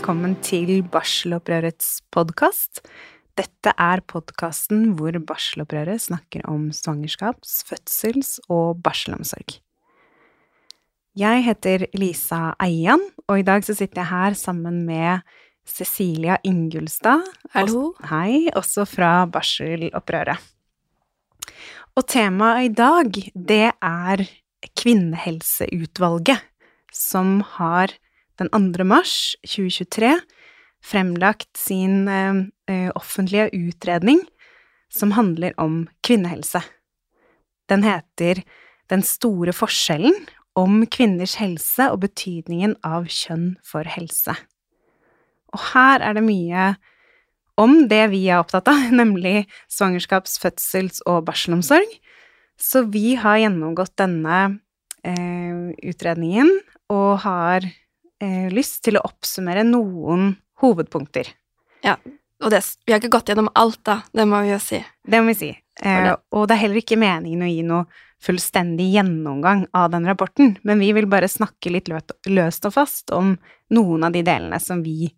velkommen til Barselopprørets podkast. Dette er podkasten hvor Barselopprøret snakker om svangerskaps-, fødsels- og barselomsorg. Jeg heter Lisa Eian, og i dag så sitter jeg her sammen med Cecilia Ingulstad. Hallo. Også, hei, også fra Barselopprøret. Og temaet i dag, det er Kvinnehelseutvalget, som har den 2. mars 2023 fremlagt sin eh, offentlige utredning som handler om kvinnehelse. Den heter Den store forskjellen om kvinners helse og betydningen av kjønn for helse. Og her er det mye om det vi er opptatt av, nemlig svangerskaps-, fødsels- og barselomsorg. Så vi har gjennomgått denne eh, utredningen og har eh, lyst til å oppsummere noen hovedpunkter. Ja, og det, vi har ikke gått gjennom alt, da. Det må vi jo si. Det må vi si. Eh, og det er heller ikke meningen å gi noe fullstendig gjennomgang av den rapporten, men vi vil bare snakke litt løst og fast om noen av de delene som vi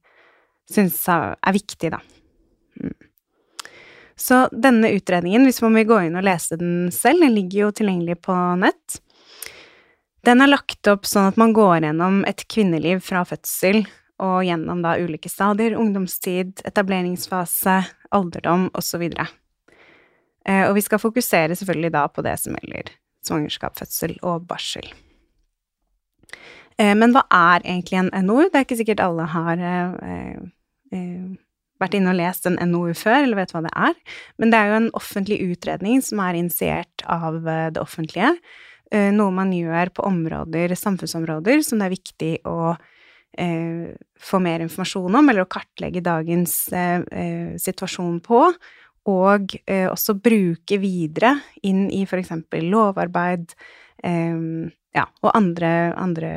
syns er, er viktige, da. Mm. Så denne utredningen, hvis man vil gå inn og lese den selv, den ligger jo tilgjengelig på nett. Den er lagt opp sånn at man går gjennom et kvinneliv fra fødsel og gjennom da ulike stadier, ungdomstid, etableringsfase, alderdom osv. Eh, og vi skal fokusere selvfølgelig da på det som gjelder svangerskap, fødsel og barsel. Eh, men hva er egentlig en NOU? Det er ikke sikkert alle har eh, vært inne og lest en NOU før, eller vet hva det er. Men det er jo en offentlig utredning som er initiert av det offentlige. Eh, noe man gjør på områder, samfunnsområder som det er viktig å eh, få mer informasjon om, eller å kartlegge dagens situasjon på og eh, også bruke videre inn i eksempel lovarbeid eh, ja, og andre, andre,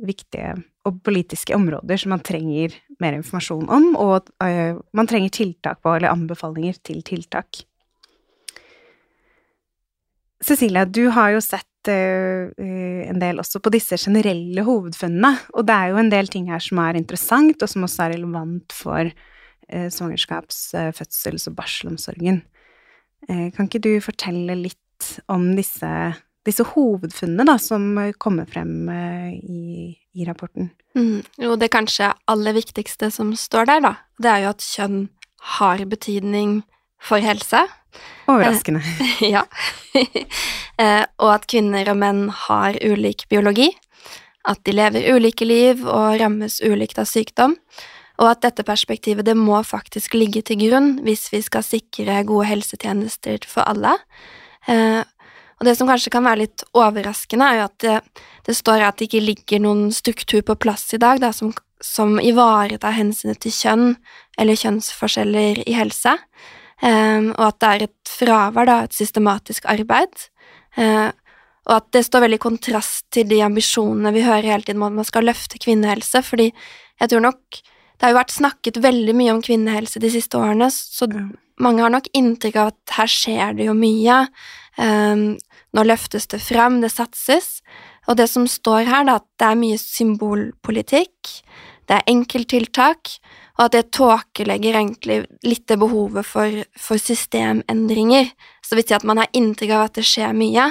viktige og politiske områder som man trenger mer informasjon om, og eh, man trenger tiltak på, eller anbefalinger til tiltak. Cecilia, du har jo sett en del også på disse generelle hovedfunnene, og det er jo en del ting her som er interessant, og som også er relevant for svangerskaps-, fødsels- og barselomsorgen. Kan ikke du fortelle litt om disse, disse hovedfunnene da, som kommer frem i, i rapporten? Mm. Jo, det kanskje aller viktigste som står der, da, det er jo at kjønn har betydning for helse. Overraskende. ja. og at kvinner og menn har ulik biologi. At de lever ulike liv og rammes ulikt av sykdom og at dette perspektivet det må faktisk ligge til grunn hvis vi skal sikre gode helsetjenester for alle. Eh, og det som kanskje kan være litt overraskende, er jo at det, det står at det ikke ligger noen struktur på plass i dag da, som, som ivaretar hensynet til kjønn eller kjønnsforskjeller i helse, eh, og at det er et fravær, da, et systematisk arbeid. Eh, og at det står veldig i kontrast til de ambisjonene vi hører hele tiden om at man skal løfte kvinnehelse, fordi jeg tror nok det har jo vært snakket veldig mye om kvinnehelse de siste årene, så mange har nok inntrykk av at her skjer det jo mye. Um, nå løftes det frem, det satses. Og det som står her, da, at det er mye symbolpolitikk, det er enkelttiltak, og at det tåkelegger egentlig litt det behovet for, for systemendringer. Så det vil si at man har inntrykk av at det skjer mye,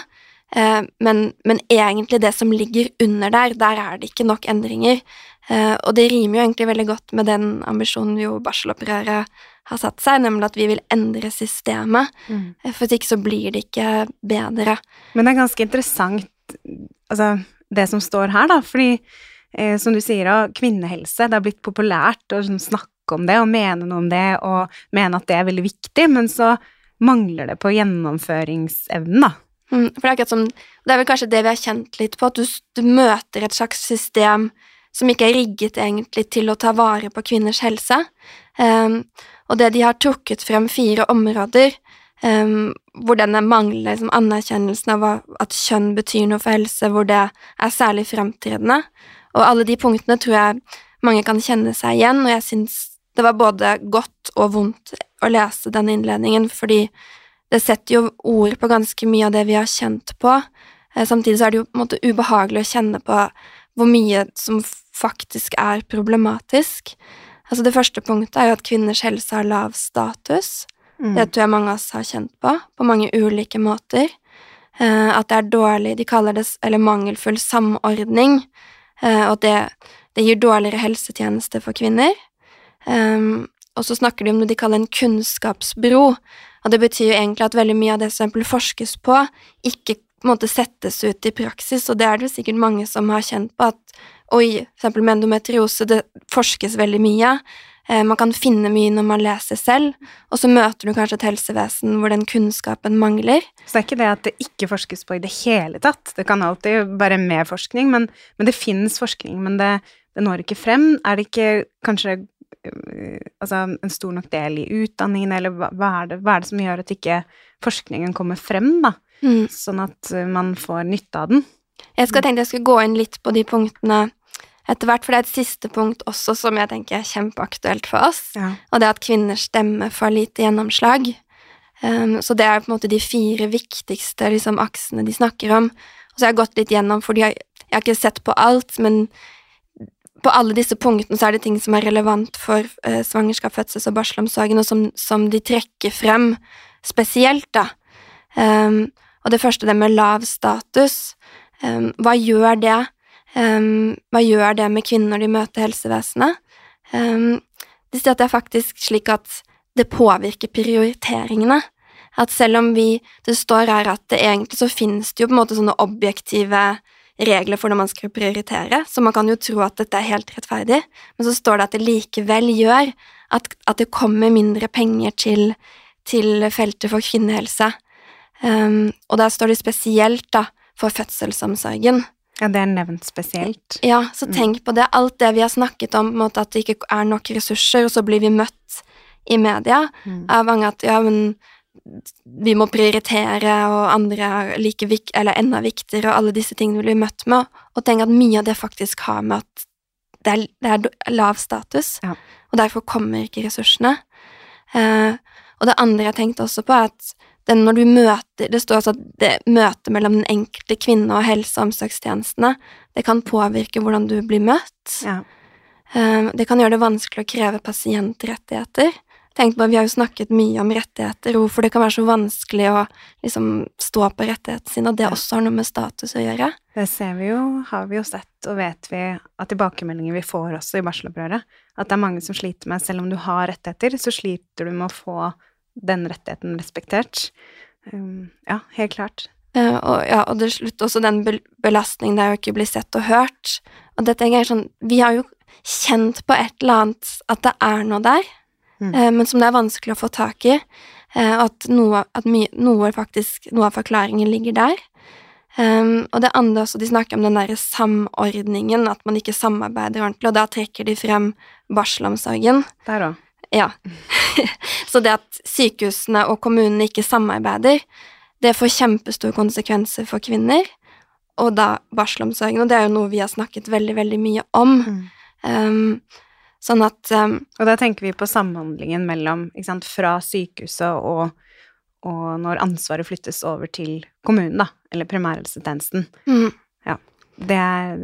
eh, men, men, egentlig det som ligger under der, der er det ikke nok endringer. Uh, og det rimer jo egentlig veldig godt med den ambisjonen jo barselopprøret har satt seg, nemlig at vi vil endre systemet. Mm. Uh, for hvis ikke så blir det ikke bedre. Men det er ganske interessant, altså, det som står her, da, fordi eh, som du sier, da, kvinnehelse, det har blitt populært å sånn, snakke om det og mene noe om det og mene at det er veldig viktig, men så mangler det på gjennomføringsevnen, da. Mm, for det er som Det er vel kanskje det vi har kjent litt på, at du, du møter et slags system som ikke er rigget egentlig til å ta vare på kvinners helse. Um, og det de har trukket frem fire områder um, hvor denne mangler liksom, anerkjennelsen av at kjønn betyr noe for helse, hvor det er særlig fremtredende. Og alle de punktene tror jeg mange kan kjenne seg igjen, og jeg syns det var både godt og vondt å lese denne innledningen, fordi det setter jo ord på ganske mye av det vi har kjent på. Eh, samtidig så er det jo på en måte ubehagelig å kjenne på hvor mye som faktisk er problematisk. Altså Det første punktet er jo at kvinners helse har lav status. Mm. Det tror jeg mange av oss har kjent på, på mange ulike måter. Eh, at det er dårlig De kaller det eller mangelfull samordning, og at det, det gir dårligere helsetjeneste for kvinner. Um, og så snakker de om noe de kaller en kunnskapsbro, og det betyr jo egentlig at veldig mye av det som forskes på, ikke måtte settes ut i praksis, og det er det sikkert mange som har kjent på, at oi, for eksempel med endometriose, det forskes veldig mye, eh, man kan finne mye når man leser selv, og så møter du kanskje et helsevesen hvor den kunnskapen mangler. Så det er ikke det at det ikke forskes på i det hele tatt, det kan alltid være mer forskning, men, men det finnes forskning, men det, det når ikke frem. Er det ikke kanskje altså, en stor nok del i utdanningen, eller hva, hva, er det, hva, er det, som gjør at ikke forskningen kommer frem, da? Mm. Sånn at uh, man får nytte av den. Jeg skal tenke jeg skal gå inn litt på de punktene etter hvert, for det er et siste punkt også som jeg tenker er kjempeaktuelt for oss, ja. og det er at kvinners stemme får lite gjennomslag. Um, så det er på en måte de fire viktigste liksom, aksene de snakker om. Og så har jeg gått litt gjennom, for jeg har ikke sett på alt, men på alle disse punktene så er det ting som er relevant for eh, svangerskap, fødsels- og barselomsorgen, og som, som, de trekker frem spesielt, da. Um, og det første, det med lav status. Um, hva gjør det? Um, hva gjør det med kvinner når de møter helsevesenet? de sier at det er faktisk slik at det påvirker prioriteringene. At selv om vi Det står her at det egentlig så finnes det jo på en måte sånne objektive regler for når man skal prioritere, så man kan jo tro at dette er helt rettferdig, men så står det at det likevel gjør at, at det kommer mindre penger til, til feltet for kvinnehelse. Um, og der står det spesielt da, for fødselsomsorgen. Ja, det er nevnt spesielt. Ja, så mm. tenk på det. Alt det vi har snakket om, måte at det ikke er nok ressurser, og så blir vi møtt i media mm. av mange at ja, men vi må prioritere, og andre er like vik eller enda viktigere, og alle disse tingene blir møtt med, og tenk at mye av det faktisk har med at det er, det er lav status, ja. og derfor kommer ikke ressursene. Eh, og det andre jeg tenkte også på, er at den når du møter Det står altså at det møtet mellom den enkelte kvinne og helse- og omsorgstjenestene, det kan påvirke hvordan du blir møtt. Ja. Eh, det kan gjøre det vanskelig å kreve pasientrettigheter Tenk på, Vi har jo snakket mye om rettigheter, og hvorfor det kan være så vanskelig å liksom stå på rettighetene sine, og det også har noe med status å gjøre. Det ser vi jo, har vi jo sett, og vet vi av tilbakemeldinger vi får også i barselopprøret, at det er mange som sliter med, selv om du har rettigheter, så sliter du med å få den rettigheten respektert. Um, ja, helt klart. Uh, og, ja, og det slutter også den belastningen det er å ikke bli sett og hørt. Og dette er sånn Vi har jo kjent på et eller annet at det er noe der, mm. Eh, men som det er vanskelig å få tak i. Eh, at, noe, at my, noe, faktisk, noe av forklaringen ligger der. Um, og det andre også, de snakker om den derre samordningen, at man ikke samarbeider ordentlig, og da trekker de frem barselomsorgen. Der òg. Ja. så det at sykehusene og kommunene ikke samarbeider, det får kjempestore konsekvenser for kvinner, og da barselomsorgen, og det er jo noe vi har snakket veldig, veldig mye om. Mm. Um, Sånn at um, Og da tenker vi på samhandlingen mellom sant, fra sykehuset og, og, når ansvaret flyttes over til kommunen, da, eller primærhelsetjenesten. Mm. Ja. Det er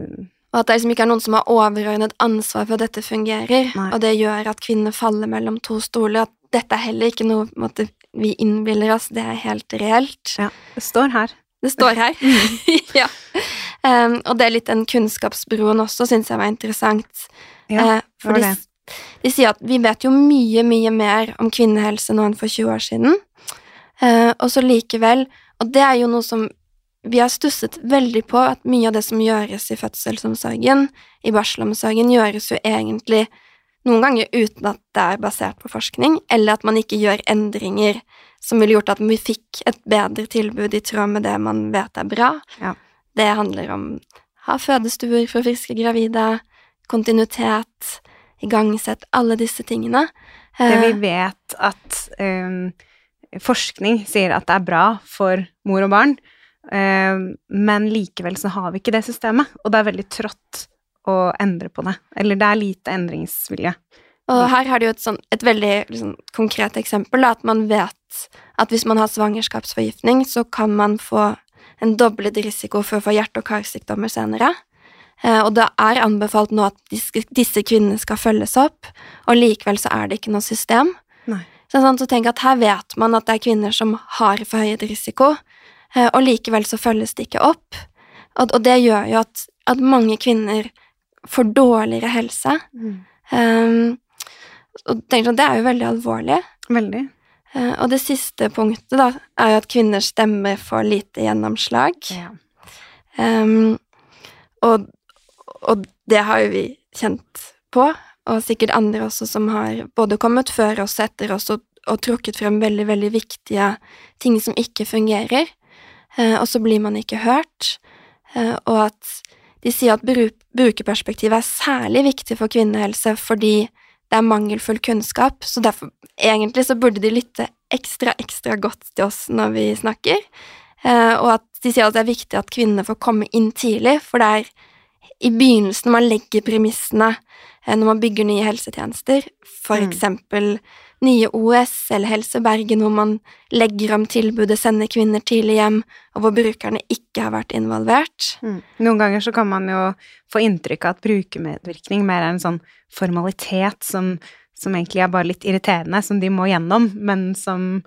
Og at det liksom ikke er noen som har overordnet ansvar for at dette fungerer, Nei. og det gjør at kvinner faller mellom to stoler. At dette er heller ikke noe måte, vi innbiller oss, det er helt reelt. Ja, det står her. Det står her. ja. Um, og det er litt den kunnskapsbroen også, syns jeg var interessant. Ja, uh, for de, de, sier at vi vet jo mye, mye mer om kvinnehelse nå enn for 20 år siden. Uh, og så likevel Og det er jo noe som vi har stusset veldig på, at mye av det som gjøres i fødselsomsorgen, i barselomsorgen, gjøres jo egentlig noen ganger uten at det er basert på forskning, eller at man ikke gjør endringer som ville gjort at vi fikk et bedre tilbud i tråd med det man vet er bra. Ja. Det handler om ha fødestuer for friske gravide, kontinuitet, igangsett, alle disse tingene. Det vi eh, vet at um, forskning sier at det er bra for mor og barn, men likevel så har vi ikke det systemet, og det er veldig trått å endre på det. Eller det er lite endringsvilje. Og her har du jo et, sånn, et veldig liksom, konkret eksempel, da, at man vet at hvis man har svangerskapsforgiftning, så kan man få en doblet risiko for å få hjerte- og karsykdommer senere. Eh, og det er anbefalt nå at disse, kvinnene skal følges opp, og likevel så er det ikke noe system. Nei. Så, sånn, så tenk at her vet man at det er kvinner som har forhøyet risiko, og likevel så følges det ikke opp. Og, og det gjør jo at, at, mange kvinner får dårligere helse. Mm. Um, og sånn, det er jo veldig alvorlig. Veldig. Uh, og det siste punktet da, er jo at kvinners stemmer får lite gjennomslag. Ja. Um, og, og, det har jo vi kjent på, og sikkert andre også som har både kommet før oss og etter oss og, og trukket frem veldig, veldig viktige ting som ikke fungerer, og så blir man ikke hørt. Uh, og at de sier at brukerperspektivet er særlig viktig for kvinnehelse fordi det er mangelfull kunnskap, så derfor egentlig så burde de lytte ekstra, ekstra godt til oss når vi snakker, eh, og at de sier at det er viktig at kvinnene får komme inn tidlig, for det er i begynnelsen man legger premissene eh, når man bygger nye helsetjenester, for mm. eksempel nye OS eller Helse Bergen, hvor man legger om tilbudet, sender kvinner tidlig hjem, og hvor brukerne ikke har vært involvert. Mm. Noen ganger så kan man jo få inntrykk av at brukermedvirkning mer er en sånn formalitet som, som egentlig er bare litt irriterende, som de må gjennom, men som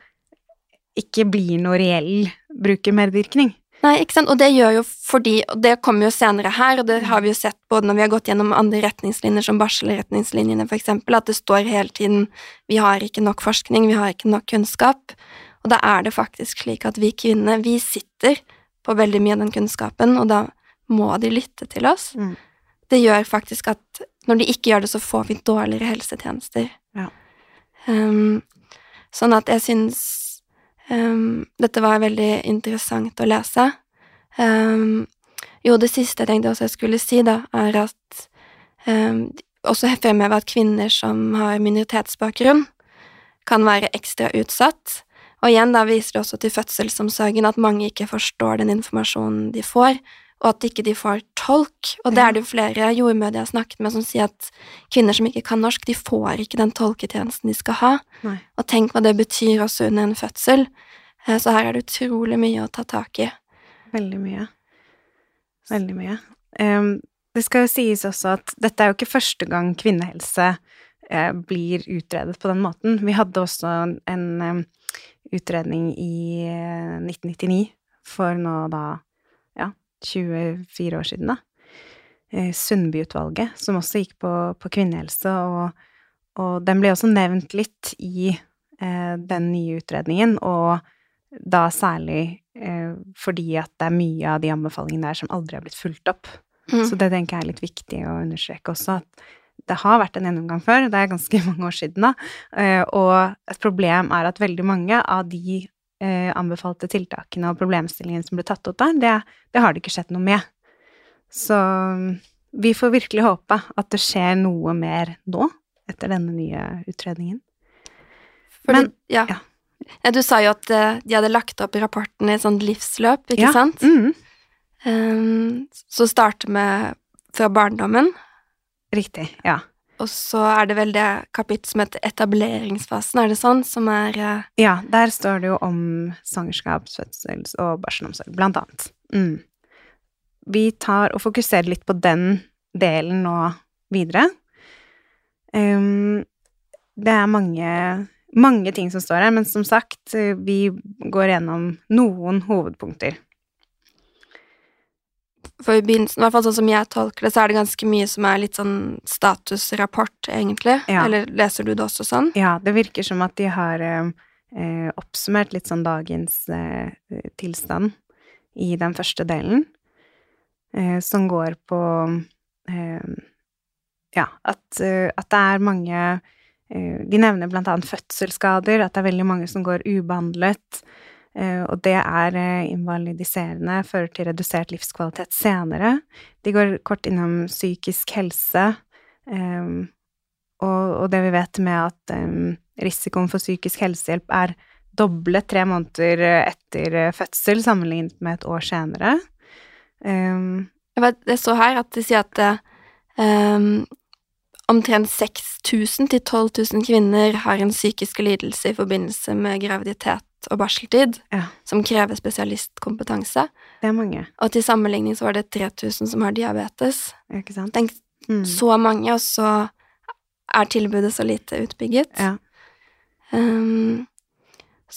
ikke blir noe reell brukermedvirkning. Nei, ikke sant, og det gjør jo fordi, og det kommer jo senere her, og det har vi jo sett både når vi har gått gjennom andre retningslinjer, som barselretningslinjene eksempel, at det står hele tiden vi har ikke nok forskning, vi har ikke nok kunnskap, og da er det faktisk slik at vi kvinner, vi sitter på veldig mye av den kunnskapen, og da må de lytte til oss. Mm. Det gjør faktisk at når de ikke gjør det, så får vi dårligere helsetjenester. Ja. Um, sånn at jeg syns Um, dette var veldig interessant å lese. Um, jo, det siste jeg tenkte også jeg skulle si, da, er at um, også fremheve at kvinner som har minoritetsbakgrunn, kan være ekstra utsatt. Og igjen da viser det også til fødselsomsorgen at mange ikke forstår den informasjonen de får, og at ikke de får tolk. Og det er det jo flere jordmødre jeg har snakket med som sier at kvinner som ikke kan norsk, de får ikke den tolketjenesten de skal ha. Nei. Og tenk hva det betyr også under en fødsel. Eh, så her er det utrolig mye å ta tak i. Veldig mye. Veldig mye. Det skal jo sies også at dette er jo ikke første gang kvinnehelse uh, blir utredet på den måten. Vi hadde også en utredning i uh, 1999, for nå da 24 år siden, da. Eh, Sundby-utvalget, som også gikk på, på kvinnehelse, og, og, den ble også nevnt litt i eh, den nye utredningen, og da særlig eh, fordi at det er mye av de anbefalingene der som aldri har blitt fulgt opp. Mm. Så det tenker jeg er litt viktig å understreke også, at det har vært en gjennomgang før, det er ganske mange år siden da, eh, og et problem er at veldig mange av de anbefalte tiltakene og problemstillingene som ble tatt opp der, det, det har det ikke skjedd noe med. Så vi får virkelig håpe at det skjer noe mer nå, etter denne nye utredningen. Fordi, Men ja. ja. Du sa jo at uh, de hadde lagt opp rapporten i et sånt livsløp, ikke ja. sant? Mm. Um, så starte med fra barndommen. Riktig, ja. Og så er det vel det kapittelet som heter etableringsfasen, er det sånn, som er uh... Ja, der står det jo om svangerskaps-, fødsels- og barselomsorg, blant annet. Mm. Vi tar og fokuserer litt på den delen nå videre. Um, det er mange, mange ting som står her, men som sagt, vi går gjennom noen hovedpunkter. For i begynnelsen, i hvert fall sånn som jeg tolker det, så er det ganske mye som er litt sånn statusrapport, egentlig. Ja. Eller leser du det også sånn? Ja, det virker som at de har eh, eh, oppsummert litt sånn dagens eh, tilstand i den første delen, eh, som går på eh, Ja, at, eh, at, det er mange De nevner blant annet fødselsskader, at det er veldig mange som går ubehandlet. Eh, og det er eh, invalidiserende, fører til redusert livskvalitet senere. De går kort innom psykisk helse, eh, og det vi vet med at risikoen for psykisk helsehjelp er doblet tre måneder etter fødsel sammenlignet med et år senere. Jeg så her at de sier at um, omtrent 6000 til 12 000 kvinner har en psykisk lidelse i forbindelse med graviditet og barseltid, Ja. som krever spesialistkompetanse. Det er mange, Og til sammenligning så var det 3000 som har diabetes. ikke sant? Tenk Mm. så mange, og så er tilbudet så lite utbygget. Ja. Um,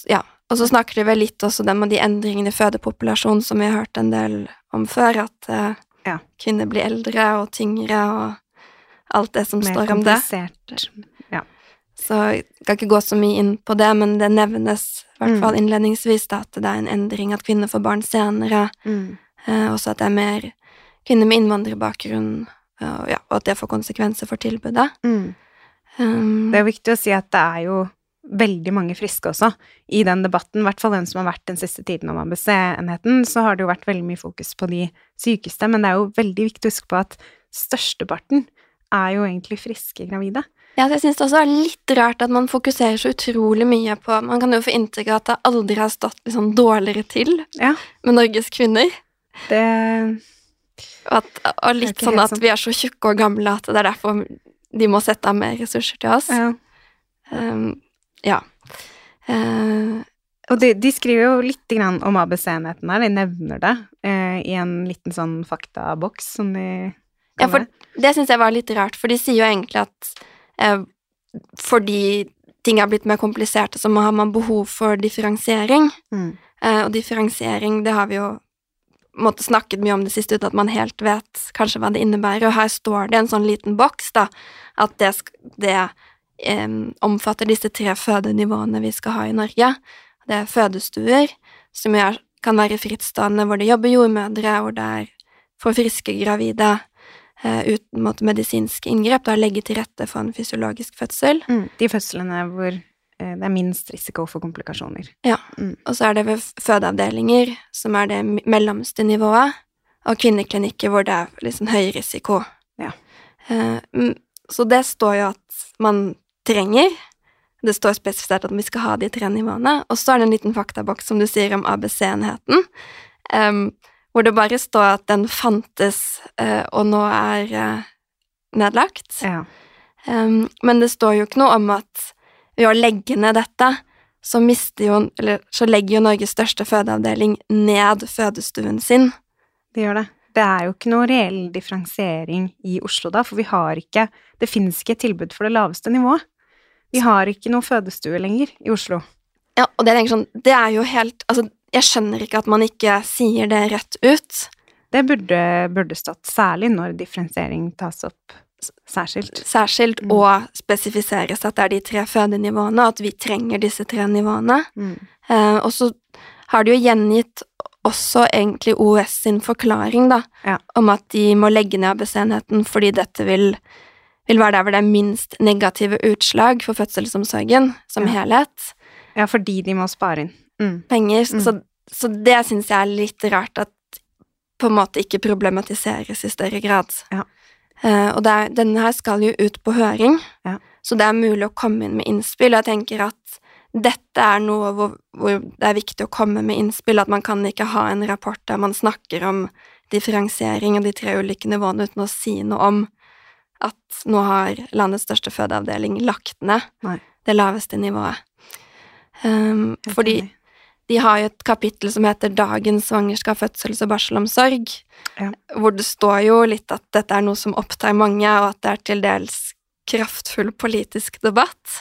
ja. Og så snakker de vel litt også om de endringene i fødepopulasjonen som vi har hørt en del om før, at uh, Ja. kvinner blir eldre og tyngre og alt det som Mer står om det. komplisert. Så jeg skal ikke gå så mye inn på det, men det nevnes i hvert Mm. fall innledningsvis da, at det er en endring at kvinner får barn senere, Mm. eh, også at det er mer kvinner med innvandrerbakgrunn, og, ja, og at det får konsekvenser for tilbudet. Mm. Um, Det er viktig å si at det er jo veldig mange friske også i den debatten, i hvert fall den som har vært den siste tiden om ABC-enheten, så har det jo vært veldig mye fokus på de sykeste, men det er jo veldig viktig å huske på at størsteparten er jo egentlig friske gravide. Ja, jeg syns det også er litt rart at man fokuserer så utrolig mye på Man kan jo få inntrykk av at det aldri har stått liksom dårligere til Ja. med Norges kvinner. Det Og, at, og litt sånn at sånn. vi er så tjukke og gamle at det er derfor de må sette av mer ressurser til oss. ja. Um, ja. Uh, Og de, de skriver jo litt grann om ABC-enheten her, de nevner det eh, i en liten sånn faktaboks som de Ja, for det. det syns jeg var litt rart, for de sier jo egentlig at fordi ting er blitt mer kompliserte, så har man behov for differensiering. Mm. Eh, og differensiering, det har vi jo en snakket mye om det siste uten at man helt vet kanskje hva det innebærer. Og her står det en sånn liten boks, da, at det, det eh, omfatter disse tre fødenivåene vi skal ha i Norge. Det er fødestuer, som er, kan være frittstående, hvor det jobber jordmødre, hvor det er for friske gravide eh, uten måte, medisinsk inngrep, da legge til rette for en fysiologisk fødsel. Mm. De fødslene hvor eh, det er minst risiko for komplikasjoner. Ja, Og så er det ved fødeavdelinger, som er det mellomste nivået, og kvinneklinikker hvor det er liksom høy risiko. Ja. Eh, mm, så det står jo at man trenger. Det står spesifisert at vi skal ha de tre nivåene. Og så er det en liten faktaboks, som du sier, om ABC-enheten, hvor det bare står at den fantes, eh, og nå er eh, nedlagt. Ja. Um, men det står jo ikke noe om at ved å legge ned dette, så mister jo Eller så legger jo Norges største fødeavdeling ned fødestuen sin. Det gjør det. Det er jo ikke noe reell differensiering i Oslo da, for vi har ikke Det finnes ikke et tilbud for det laveste nivået. Vi har ikke noe fødestue lenger i Oslo. Ja, og det, er, sånn, det er jo helt Altså, jeg skjønner ikke at man ikke sier det rett ut. Det burde, burde stått særlig når differensiering tas opp særskilt. Særskilt Mm. og spesifiseres at det er de tre fødenivåene, at vi trenger disse tre nivåene. Mm. Eh, og så har de jo gjengitt også egentlig OS sin forklaring, da, Ja. om at de må legge ned ABC-enheten fordi dette vil, vil være der hvor det er minst negative utslag for fødselsomsorgen som Ja. helhet. Ja, fordi de må spare inn. Mm. Penger. Mm. Så, så det syns jeg er litt rart at på en måte ikke problematiseres i større grad. Ja. Uh, og det er, denne her skal jo ut på høring, Ja. så det er mulig å komme inn med innspill. Og jeg tenker at dette er noe hvor, hvor det er viktig å komme med innspill, at man kan ikke ha en rapport der man snakker om differensiering og de tre ulike nivåene uten å si noe om at nå har landets største fødeavdeling lagt ned Nei. det laveste nivået. Um, fordi enig. De har jo et kapittel som heter Dagens svangerskap, fødsels- og barselomsorg, Ja. hvor det står jo litt at dette er noe som opptar mange, og at det er til dels kraftfull politisk debatt.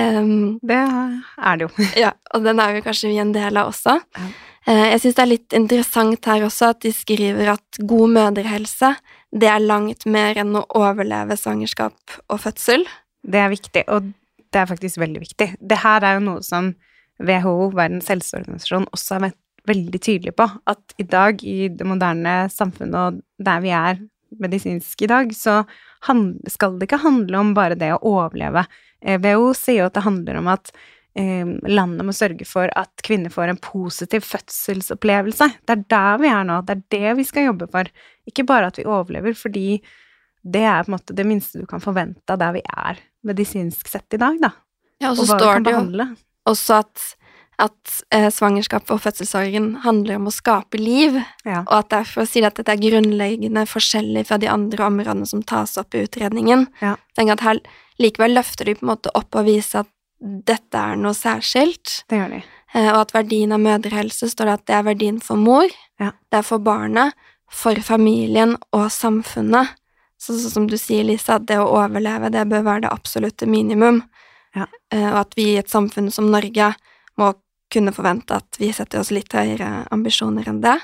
Um, Det er det jo. ja, og den er jo kanskje vi en del av også. Ja. Uh, Jeg syns det er litt interessant her også at de skriver at god mødrehelse, det er langt mer enn å overleve svangerskap og fødsel. Det er viktig, og det er faktisk veldig viktig. Det her er jo noe som WHO, Verdens helseorganisasjon, også har vært veldig tydelig på. At i dag, i det moderne samfunnet og der vi er medisinsk i dag, så skal det ikke handle om bare det å overleve. Eh, WHO sier jo at det handler om at eh, landet må sørge for at kvinner får en positiv fødselsopplevelse. Det er der vi er nå, det er det vi skal jobbe for. Ikke bare at vi overlever, fordi det er på en måte det minste du kan forvente av der vi er medisinsk sett i dag, da. Ja, og Og så vi står det jo. Også at, at eh, svangerskap og fødselssorgen handler om å skape liv, Ja. og at derfor sier de at dette er grunnleggende forskjellig fra de andre områdene som tas opp i utredningen. Ja. Tenk at her likevel løfter de på en måte opp og viser at dette er noe særskilt. Det gjør de. Eh, og at verdien av mødrehelse står det at det er verdien for mor, Ja. det er for barnet, for familien og samfunnet. Så, så som du sier, Lisa, at det å overleve, det bør være det absolutte minimum. Ja. Eh, og at vi i et samfunn som Norge må kunne forvente at vi setter oss litt høyere ambisjoner enn det.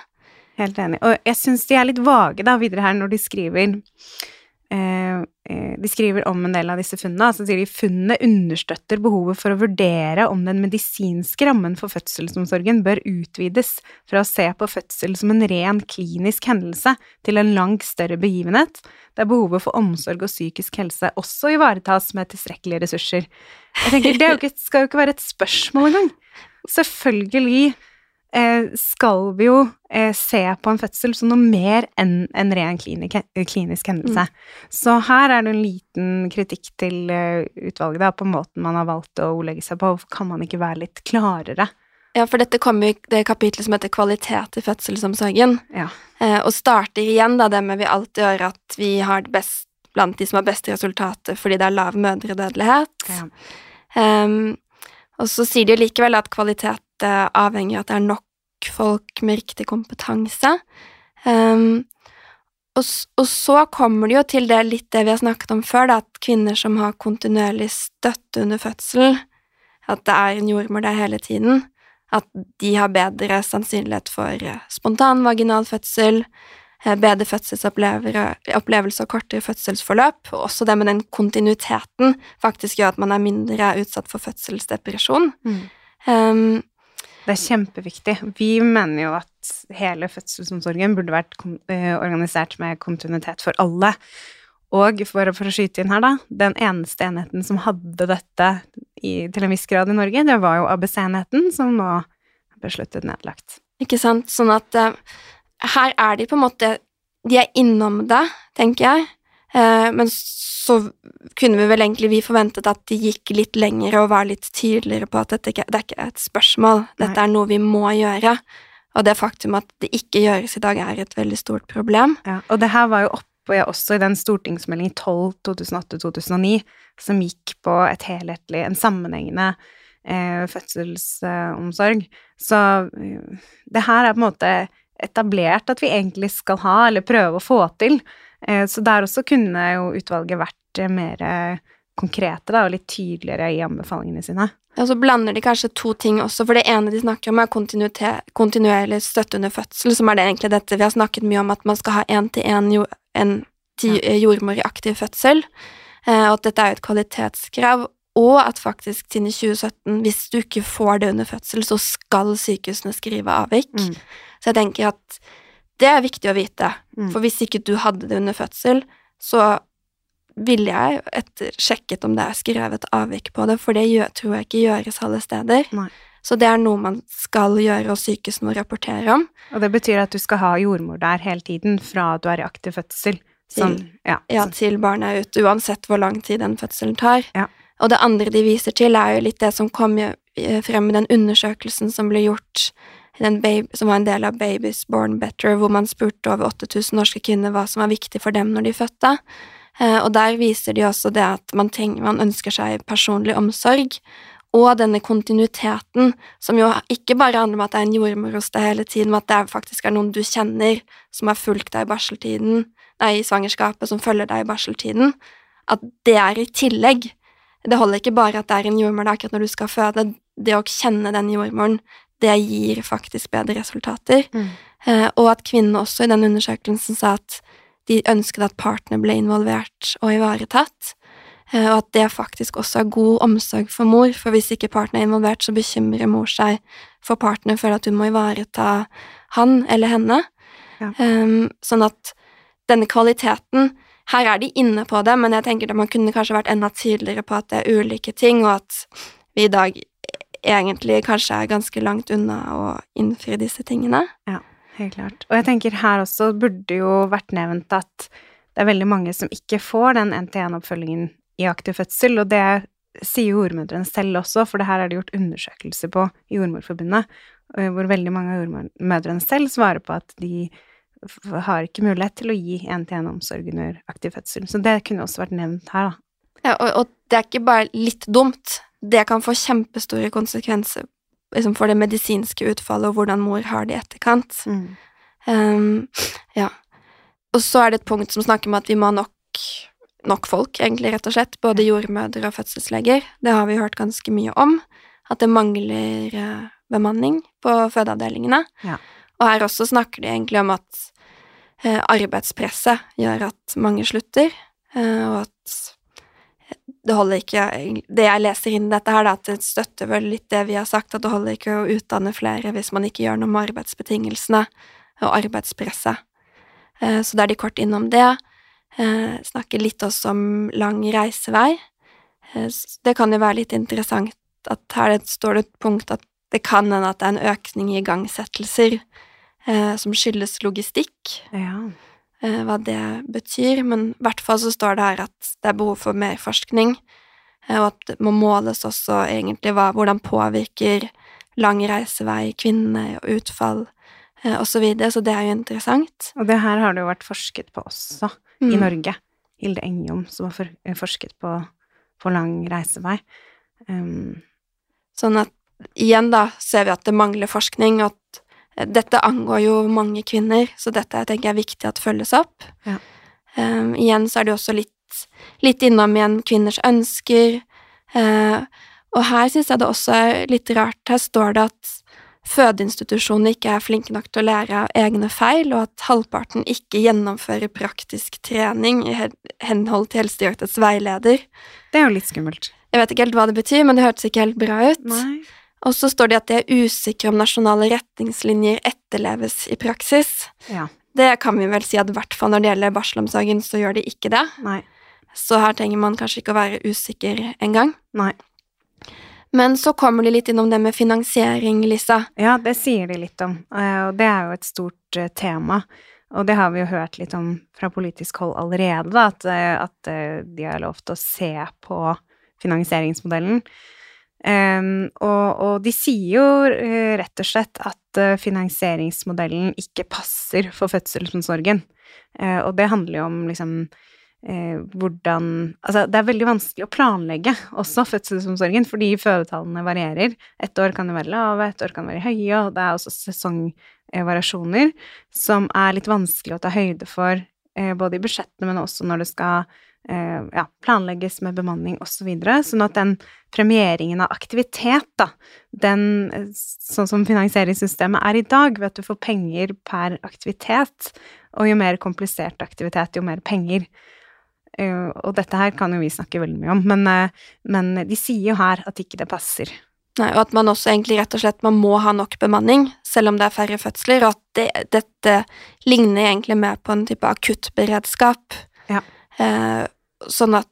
Helt enig. Og jeg syns de er litt vage da videre her når de skriver eh, De skriver om en del av disse funnene. Så sier de funnene understøtter behovet for å vurdere om den medisinske rammen for fødselsomsorgen bør utvides fra å se på fødsel som en ren klinisk hendelse til en langt større begivenhet, der behovet for omsorg og psykisk helse også ivaretas med tilstrekkelige ressurser. Jeg tenker, Det skal jo ikke være et spørsmål engang. Selvfølgelig eh, skal vi jo eh, se på en fødsel som noe mer enn en ren klinisk hendelse. Så her er det en liten kritikk til eh, utvalget da, på måten man har valgt å ordlegge seg på. Hvorfor kan man ikke være litt klarere? Ja, for dette kommer jo i det kapitlet som heter Kvalitet i fødselsomsorgen, Ja. eh, og starter igjen da det med vi alltid gjør at vi har det best blant de som har beste resultater fordi det er lav mødredødelighet. Ja. Um, og så sier de likevel at kvalitet eh, avhenger av at det er nok folk med riktig kompetanse. Um, og, og så kommer det jo til det litt det vi har snakket om før, da, at kvinner som har kontinuerlig støtte under fødsel, at det er en jordmor der hele tiden, at de har bedre sannsynlighet for eh, spontan vaginal fødsel, eh, bedre fødselsopplevelse og kortere fødselsforløp, og også det med den kontinuiteten faktisk gjør at man er mindre utsatt for fødselsdepresjon. Mm. Um, Det er kjempeviktig. Vi mener jo at hele fødselsomsorgen burde vært eh, organisert med kontinuitet for alle. Og for, for å skyte inn her, da, den eneste enheten som hadde dette i, til en viss grad i Norge, det var jo ABC-enheten, som nå er besluttet nedlagt. Ikke sant? Sånn at uh, her er de på en måte De er innom det, tenker jeg. Eh, men så kunne vi vel egentlig vi forventet at de gikk litt lenger og var litt tydeligere på at dette ikke, det er ikke et spørsmål, dette Nei. er noe vi må gjøre. Og det faktum at det ikke gjøres i dag, er et veldig stort problem. Ja, og det her var jo oppe også i den stortingsmeldingen 12 2008-2009, som gikk på et helhetlig, en sammenhengende eh, fødselsomsorg. Så eh, det her er på en måte etablert at vi egentlig skal ha, eller prøve å få til. Eh, så der også kunne jo utvalget vært eh, mer eh, konkrete da, og litt tydeligere i anbefalingene sine. Ja, så blander de kanskje to ting også, for det ene de snakker om, er kontinuerlig støtte under fødsel, som er det egentlig dette vi har snakket mye om, at man skal ha én-til-én en jordmor i aktiv fødsel, eh, og at dette er et kvalitetskrav, og at faktisk siden i 2017, hvis du ikke får det under fødsel, så skal sykehusene skrive avvik. Mm. Så jeg tenker at det er viktig å vite, Mm. for hvis ikke du hadde det under fødsel, så ville jeg etter sjekket om det er skrevet avvik på det, for det gjør, tror jeg ikke gjøres alle steder. Nei. Så det er noe man skal gjøre, og sykehusene må rapportere om. Og det betyr at du skal ha jordmor der hele tiden, fra du er i aktiv fødsel. Som, ja, Ja, til barnet er ute, uansett hvor lang tid den fødselen tar. Ja. Og det andre de viser til, er jo litt det som kom eh, frem i den undersøkelsen som ble gjort, baby, som var en del av Babies Born Better, hvor man spurte over 8000 norske kvinner hva som var viktig for dem når de fødte. Eh, og der viser de også det at man, trenger, man ønsker seg personlig omsorg, og denne kontinuiteten, som jo ikke bare handler om at det er en jordmor hos deg hele tiden, men at det faktisk er noen du kjenner som har fulgt deg i barseltiden, nei, i svangerskapet, som følger deg i barseltiden, at det er i tillegg. Det holder ikke bare at det er en jordmor der akkurat når du skal føde, det å kjenne den jordmoren, det gir faktisk bedre resultater. Mm. Eh, og at kvinnene også i den undersøkelsen sa at de ønsket at partner ble involvert og ivaretatt, eh, og at det faktisk også er god omsorg for mor, for hvis ikke partner er involvert, så bekymrer mor seg for partner, føler at hun må ivareta han eller henne. Ja. Eh, sånn at denne kvaliteten her er de inne på det, men jeg tenker at man kunne kanskje vært enda tydeligere på at det er ulike ting, og at vi i dag egentlig kanskje er ganske langt unna å innfri disse tingene. Ja, Helt klart. Og jeg tenker her også burde jo vært nevnt at det er veldig mange som ikke får den NT1-oppfølgingen i aktiv fødsel, og det sier jordmødrene selv også, for det her er det gjort undersøkelser på i Jordmorforbundet, eh, hvor veldig mange av jordmødrene selv svarer på at de har ikke mulighet til å gi NT1-omsorg under aktiv fødsel. Så det kunne også vært nevnt her, da. Ja, og, og det er ikke bare litt dumt, det kan få kjempestore konsekvenser liksom for det medisinske utfallet og hvordan mor har det i etterkant. Mm. Um, ja. Og så er det et punkt som snakker om at vi må ha nok, nok folk, egentlig, rett og slett. Både jordmødre og fødselsleger. Det har vi hørt ganske mye om. At det mangler uh, bemanning på fødeavdelingene. Ja. Og her også snakker de egentlig om at uh, arbeidspresset gjør at mange slutter, uh, og at det holder ikke Det jeg leser inn i dette her, at det støtter vel litt det vi har sagt, at det holder ikke å utdanne flere hvis man ikke gjør noe med arbeidsbetingelsene og arbeidspresset. Eh, så da er de kort innom det. Eh, snakker litt også om lang reisevei. Eh, det kan jo være litt interessant at her står det et punkt at det kan hende at det er en økning i igangsettelser som skyldes logistikk. Ja. Hva det betyr, men i hvert fall så står det her at det er behov for mer forskning, og at det må måles også egentlig hva, hvordan påvirker lang reisevei kvinnene og utfall og så videre, så det er jo interessant. Og det her har det jo vært forsket på også, Mm. i Norge. Hilde Engjom, som har for, forsket på, på lang reisevei. Um, Sånn at igjen da ser vi at det mangler forskning, og at eh, dette angår jo mange kvinner, så dette tenker jeg er viktig at følges opp. Ja. Um, igjen så er det også litt, litt innom igjen kvinners ønsker, Uh, og her syns jeg det også er litt rart. Her står det at fødeinstitusjonene ikke er flinke nok til å lære av egne feil, og at halvparten ikke gjennomfører praktisk trening i henhold til Helsedirektoratets veileder. det er jo litt skummelt. Jeg vet ikke helt hva det betyr, men det hørtes ikke helt bra ut. Nei. Og så står det at de er usikre om nasjonale retningslinjer etterleves i praksis. Ja. Det kan vi vel si at i hvert fall når det gjelder barselomsorgen, så gjør de ikke det. Nei. Så her trenger man kanskje ikke å være usikker engang. Men så kommer de litt innom det med finansiering, Lisa. Ja, det sier de litt om, eh, og det er jo et stort eh, tema. Og det har vi jo hørt litt om fra politisk hold allerede, at, eh, at de har lovt å se på finansieringsmodellen. Em, og, og de sier jo eh, rett og slett at eh, finansieringsmodellen ikke passer for fødselsomsorgen. Uh, og det handler jo om liksom hvordan Altså, det er veldig vanskelig å planlegge også fødselsomsorgen, fordi fødetallene varierer. Et år kan det være lave, et år kan det være høye, og det er også sesongvariasjoner som er litt vanskelig å ta høyde for, både i budsjettene, men også når det skal ja, planlegges med bemanning osv. Så videre. sånn at den premieringen av aktivitet, da, den eh, sånn som finansieringssystemet er i dag, ved at du får penger per aktivitet, og jo mer komplisert aktivitet, jo mer penger. Eh, og dette her kan jo vi snakke veldig mye om, men, eh, men de sier jo her at ikke det passer. Nei, og at man også egentlig rett og slett man må ha nok bemanning, selv om det er færre fødsler, og at det, dette ligner egentlig mer på en type akuttberedskap. Ja. Eh, sånn at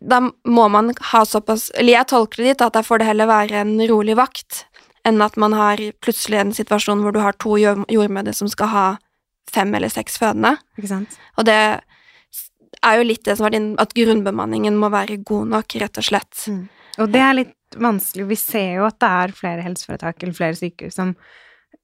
da må man ha såpass Eller jeg tolker det dit at der får det heller være en rolig vakt, enn at man har plutselig en situasjon hvor du har to jord- jordmødre som skal ha fem eller seks fødende. Og det er jo litt det som var din At grunnbemanningen må være god nok, rett og slett. Mm. Og det er litt vanskelig. Vi ser jo at det er flere helseforetak eller flere sykehus som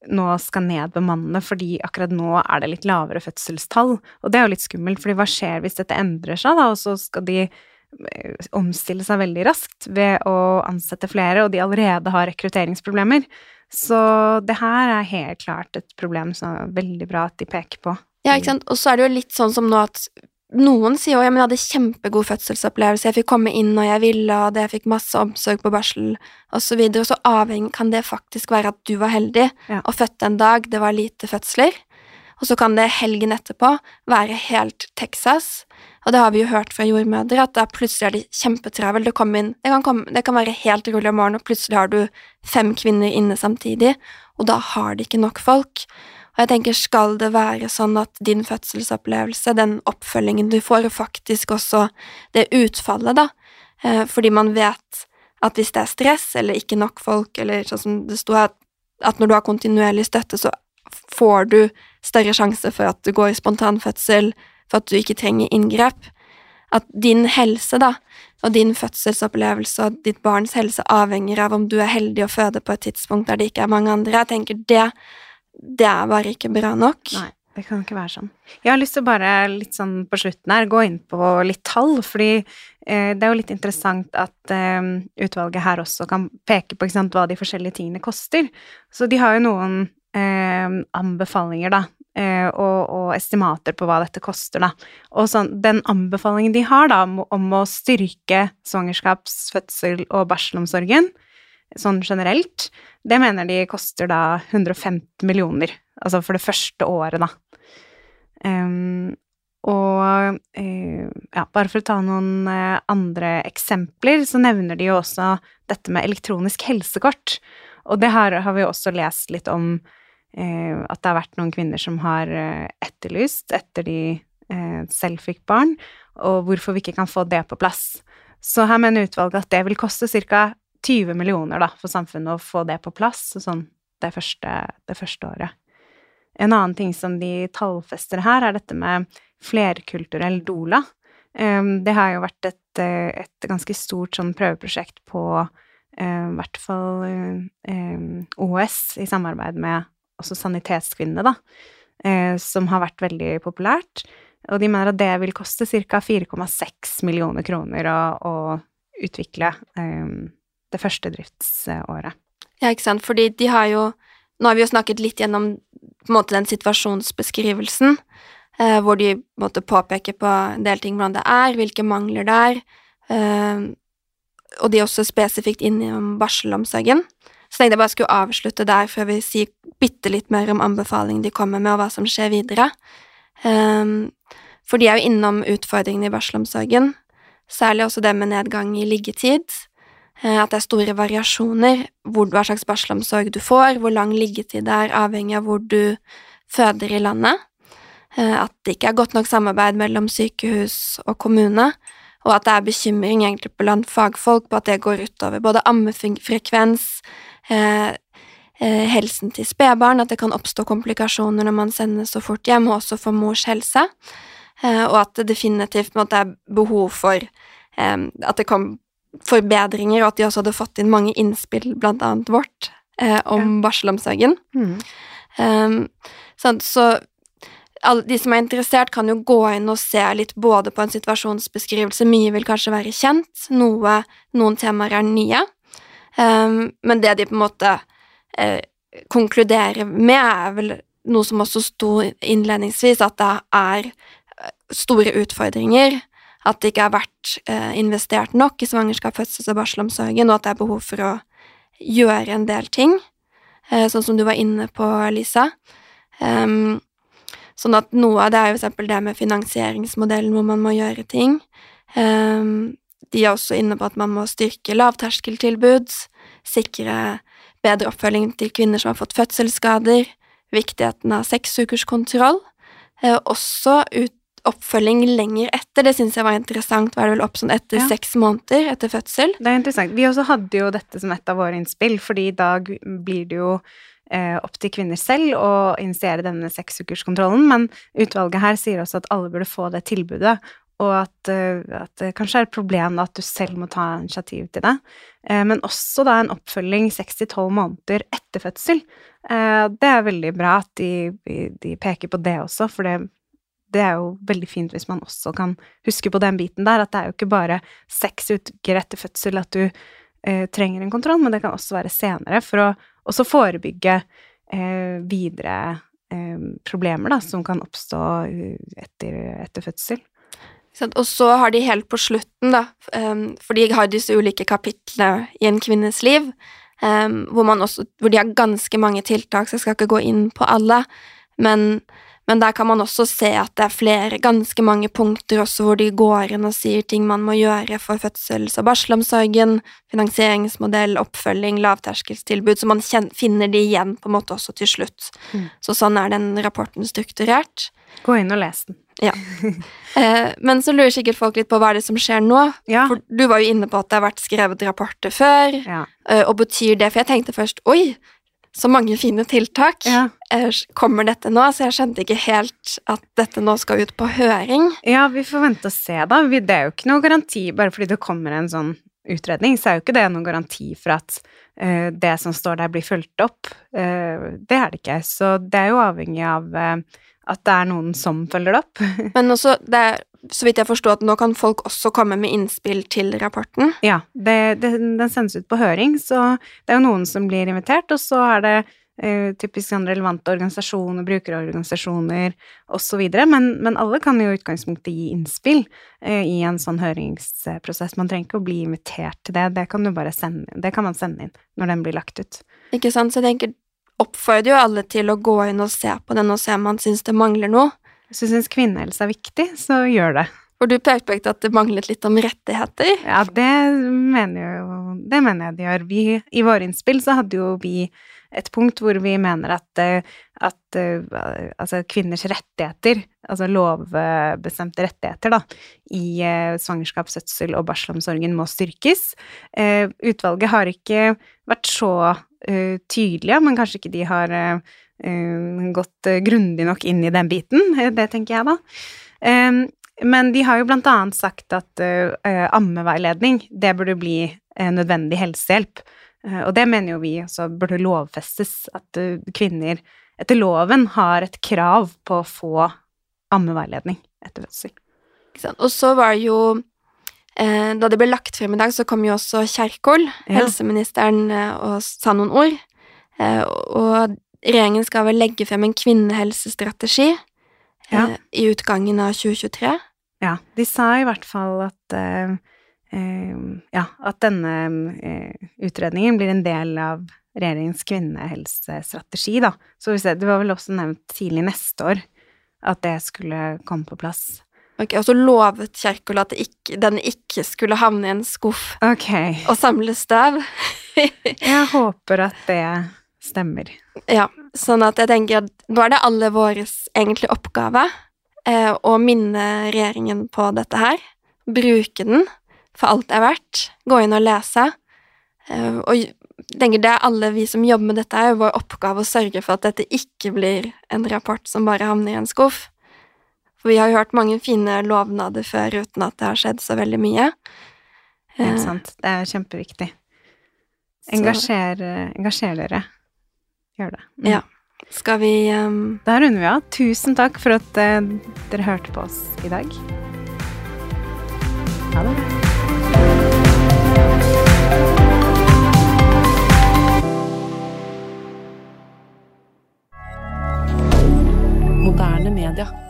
nå skal nedbemanne fordi akkurat nå er det litt lavere fødselstall. Og det er jo litt skummelt, fordi hva skjer hvis dette endrer seg, da, og så skal de eh, omstille seg veldig raskt ved å ansette flere, og de allerede har rekrutteringsproblemer. Så det her er helt klart et problem som er veldig bra at de peker på. Ja, ikke sant. Og så er det jo litt sånn som nå at noen sier jo ja, men jeg hadde kjempegod fødselsopplevelse, jeg fikk komme inn når jeg ville, og det jeg fikk masse omsorg på barsel, og så videre. Og så avhengig kan det faktisk være at du var heldig Ja. og fødte en dag det var lite fødsler, og så kan det helgen etterpå være helt Texas. Og det har vi jo hørt fra jordmødre, at da plutselig er de kjempetravel, Det, inn- det, kan komme, det kan være helt rolig om morgenen, og plutselig har du fem kvinner inne samtidig, og da har de ikke nok folk. Og jeg tenker, skal det være sånn at din fødselsopplevelse, den oppfølgingen du får, og faktisk også det utfallet, da, eh, fordi man vet at hvis det er stress eller ikke nok folk, eller sånn som det sto her, at når du har kontinuerlig støtte, så får du større sjanse for at du går i spontanfødsel, for at du ikke trenger inngrep. At din helse, da, og din fødselsopplevelse og ditt barns helse avhenger av om du er heldig å føde på et tidspunkt der det ikke er mange andre. Jeg tenker det, det er bare ikke bra nok. Nei, det kan ikke være sånn. Jeg har lyst til å bare litt sånn på slutten her gå inn på litt tall, fordi eh, det er jo litt interessant at eh, utvalget her også kan peke på sant, hva de forskjellige tingene koster. Så de har jo noen eh, anbefalinger, da, eh, og, og, estimater på hva dette koster, da. Og sånn, den anbefalingen de har, da, om å styrke svangerskaps-, fødsel- og barselomsorgen, sånn generelt, det mener de koster da 150 millioner, altså for det første året, da. Um, og uh, ja, bare for å ta noen uh, andre eksempler, så nevner de jo også dette med elektronisk helsekort. Og det her har vi også lest litt om uh, at det har vært noen kvinner som har etterlyst etter de selv fikk barn, og hvorfor vi ikke kan få det på plass. Så her mener utvalget at det vil koste ca. 20 millioner da, for samfunnet å få det på plass sånn det første, det første året. En annen ting som de tallfester her, er dette med flerkulturell doula. Um, det har jo vært et, et ganske stort sånn prøveprosjekt på i hvert fall um, OS i samarbeid med også Sanitetskvinnene, da, uh, som har vært veldig populært. Og de mener at det vil koste ca. 4,6 millioner kroner å, å utvikle um, det første driftsåret. Ja, ikke sant, fordi de har jo Nå har vi jo snakket litt gjennom måte den situasjonsbeskrivelsen, eh, hvor de måtte påpeke på en del ting hvordan det er, hvilke mangler det er, eh, og de er også spesifikt innom barselomsorgen. Så tenkte jeg bare skulle avslutte der før vi sier bitte litt mer om anbefalingen de kommer med, og hva som skjer videre. Um, for de er jo innom utfordringene i barselomsorgen, særlig også det med nedgang i liggetid, at det er store variasjoner hvor, hva slags barselomsorg du får, hvor lang liggetid det er, avhengig av hvor du føder i landet. Eh, at det ikke er godt nok samarbeid mellom sykehus og kommune, og at det er bekymring egentlig blant fagfolk på at det går utover både ammefrekvens, eh, eh, helsen til spedbarn, at det kan oppstå komplikasjoner når man sendes så fort hjem, og også for mors helse, eh, og at det definitivt måte, er behov for eh, at det kan forbedringer, og at de også hadde fått inn mange innspill, blant annet vårt, eh, om ja. barselomsorgen. Mm. Um, sånn, så alle de som er interessert, kan jo gå inn og se litt både på en situasjonsbeskrivelse, mye vil kanskje være kjent, noe, noen temaer er nye, um, men det de på en måte eh, konkluderer med, er vel noe som også sto innledningsvis, at det er eh, store utfordringer at det ikke har vært eh, investert nok i svangerskap, fødsels- og barselomsorgen, og at det er behov for å gjøre en del ting, eh, sånn som du var inne på, Lisa. Um, sånn at noe av det er jo eksempel det med finansieringsmodellen, hvor man må gjøre ting. Um, de er også inne på at man må styrke lavterskeltilbud, sikre bedre oppfølging til kvinner som har fått fødselsskader, viktigheten av seksukerskontroll, eh, også ut oppfølging lenger etter. Det syns jeg var interessant. Var det vel opp sånn etter ja. seks måneder etter fødsel? Det er interessant. Vi også hadde jo dette som et av våre innspill, fordi i dag blir det jo eh, opp til kvinner selv å initiere denne seksukerskontrollen, men utvalget her sier også at alle burde få det tilbudet, og at, uh, at, det kanskje er et problem at du selv må ta initiativ til det. Uh, men også da en oppfølging seks til tolv måneder etter fødsel. Det er veldig bra at de, de, peker på det også, for det det er jo veldig fint hvis man også kan huske på den biten der, at det er jo ikke bare seks uker etter fødsel at du eh, trenger en kontroll, men det kan også være senere, for å også forebygge eh, videre eh, problemer da, som kan oppstå eh, etter, etter fødsel. Og så har de helt på slutten, da, um, for de har disse ulike kapitlene i en kvinnes liv, um, hvor, også, hvor de har ganske mange tiltak, så jeg skal ikke gå inn på alle, men men der kan man også se at det er flere, ganske mange punkter også hvor de går inn og sier ting man må gjøre for fødsels- og barselomsorgen, finansieringsmodell, oppfølging, lavterskeltilbud, så man finner de igjen på en måte også til slutt. Mm. Så sånn er den rapporten strukturert. Gå inn og les den. Ja. Eh, men så lurer sikkert folk litt på hva er det som skjer nå. Ja. For du var jo inne på at det har vært skrevet rapporter før, ja. eh, og betyr det For jeg tenkte først oi, så mange fine tiltak. Ja. Eh, kommer dette nå? Så jeg skjønte ikke helt at dette nå skal ut på høring. Ja, vi får vente og se, da. Det er jo ikke noe garanti bare fordi det kommer en sånn utredning, så er jo ikke det noen garanti for at uh, det som står der, blir fulgt opp. Uh, det er det ikke. Så det er jo avhengig av uh, at det er noen som følger det opp. Men også, det er så vidt jeg forstår at nå kan folk også komme med innspill til rapporten. Ja, det, det, den sendes ut på høring, så det er jo noen som blir invitert, og så er det eh, typisk sånn relevante organisasjoner, brukerorganisasjoner osv., men, men alle kan jo i utgangspunktet gi innspill eh, i en sånn høringsprosess. Man trenger ikke å bli invitert til det, det kan, du bare sende, det kan man sende inn når den blir lagt ut. Ikke sant, så jeg tenker oppfordrer jo alle til å gå inn og se på den og se om man syns det mangler noe. Hvis du syns kvinnehelse er viktig, så gjør det. For du pekte at det manglet litt om rettigheter. Ja, det mener jo Det mener jeg det gjør. Vi, I våre innspill så hadde jo vi et punkt hvor vi mener at, at altså kvinners rettigheter, altså lovbestemte rettigheter, da, i svangerskap, fødsel og barselomsorgen må styrkes. Utvalget har ikke vært så tydelige, men kanskje ikke de har gått grundig nok inn i den biten. Det tenker jeg, da. Men de har jo blant annet sagt at ammeveiledning, det burde bli nødvendig helsehjelp. Og det mener jo vi også burde lovfestes, at kvinner etter loven har et krav på å få ammeveiledning etter fødsel. Og så var det jo Da det ble lagt frem i dag, så kom jo også Kjerkol, ja. helseministeren, og sa noen ord. Og regjeringen skal vel legge frem en kvinnehelsestrategi ja. i utgangen av 2023. Ja, de sa i hvert fall at Ehm, ja, at denne eh, utredningen blir en del av regjeringens kvinnehelsestrategi, da. Så det var vel også nevnt tidlig neste år at det skulle komme på plass. Ok, Og så lovet Kjerkol at ikke, den ikke skulle havne i en skuff okay. og samle støv. jeg håper at det stemmer. Ja, sånn at jeg tenker at nå er det alle våres egentlig oppgave eh, å minne regjeringen på dette her. Bruke den for alt det er verdt. Gå inn og lese. Eh, og jeg tenker det er alle vi som jobber med dette, er jo vår oppgave å sørge for at dette ikke blir en rapport som bare havner i en skuff. For vi har jo hørt mange fine lovnader før uten at det har skjedd så veldig mye. Helt eh, sant. Det er kjempeviktig. Engasjer, engasjer dere. Gjør det. Mm. Ja. Skal vi um... Da runder vi av. Tusen takk for at uh, dere hørte på oss i dag. Ha det. Moderne media.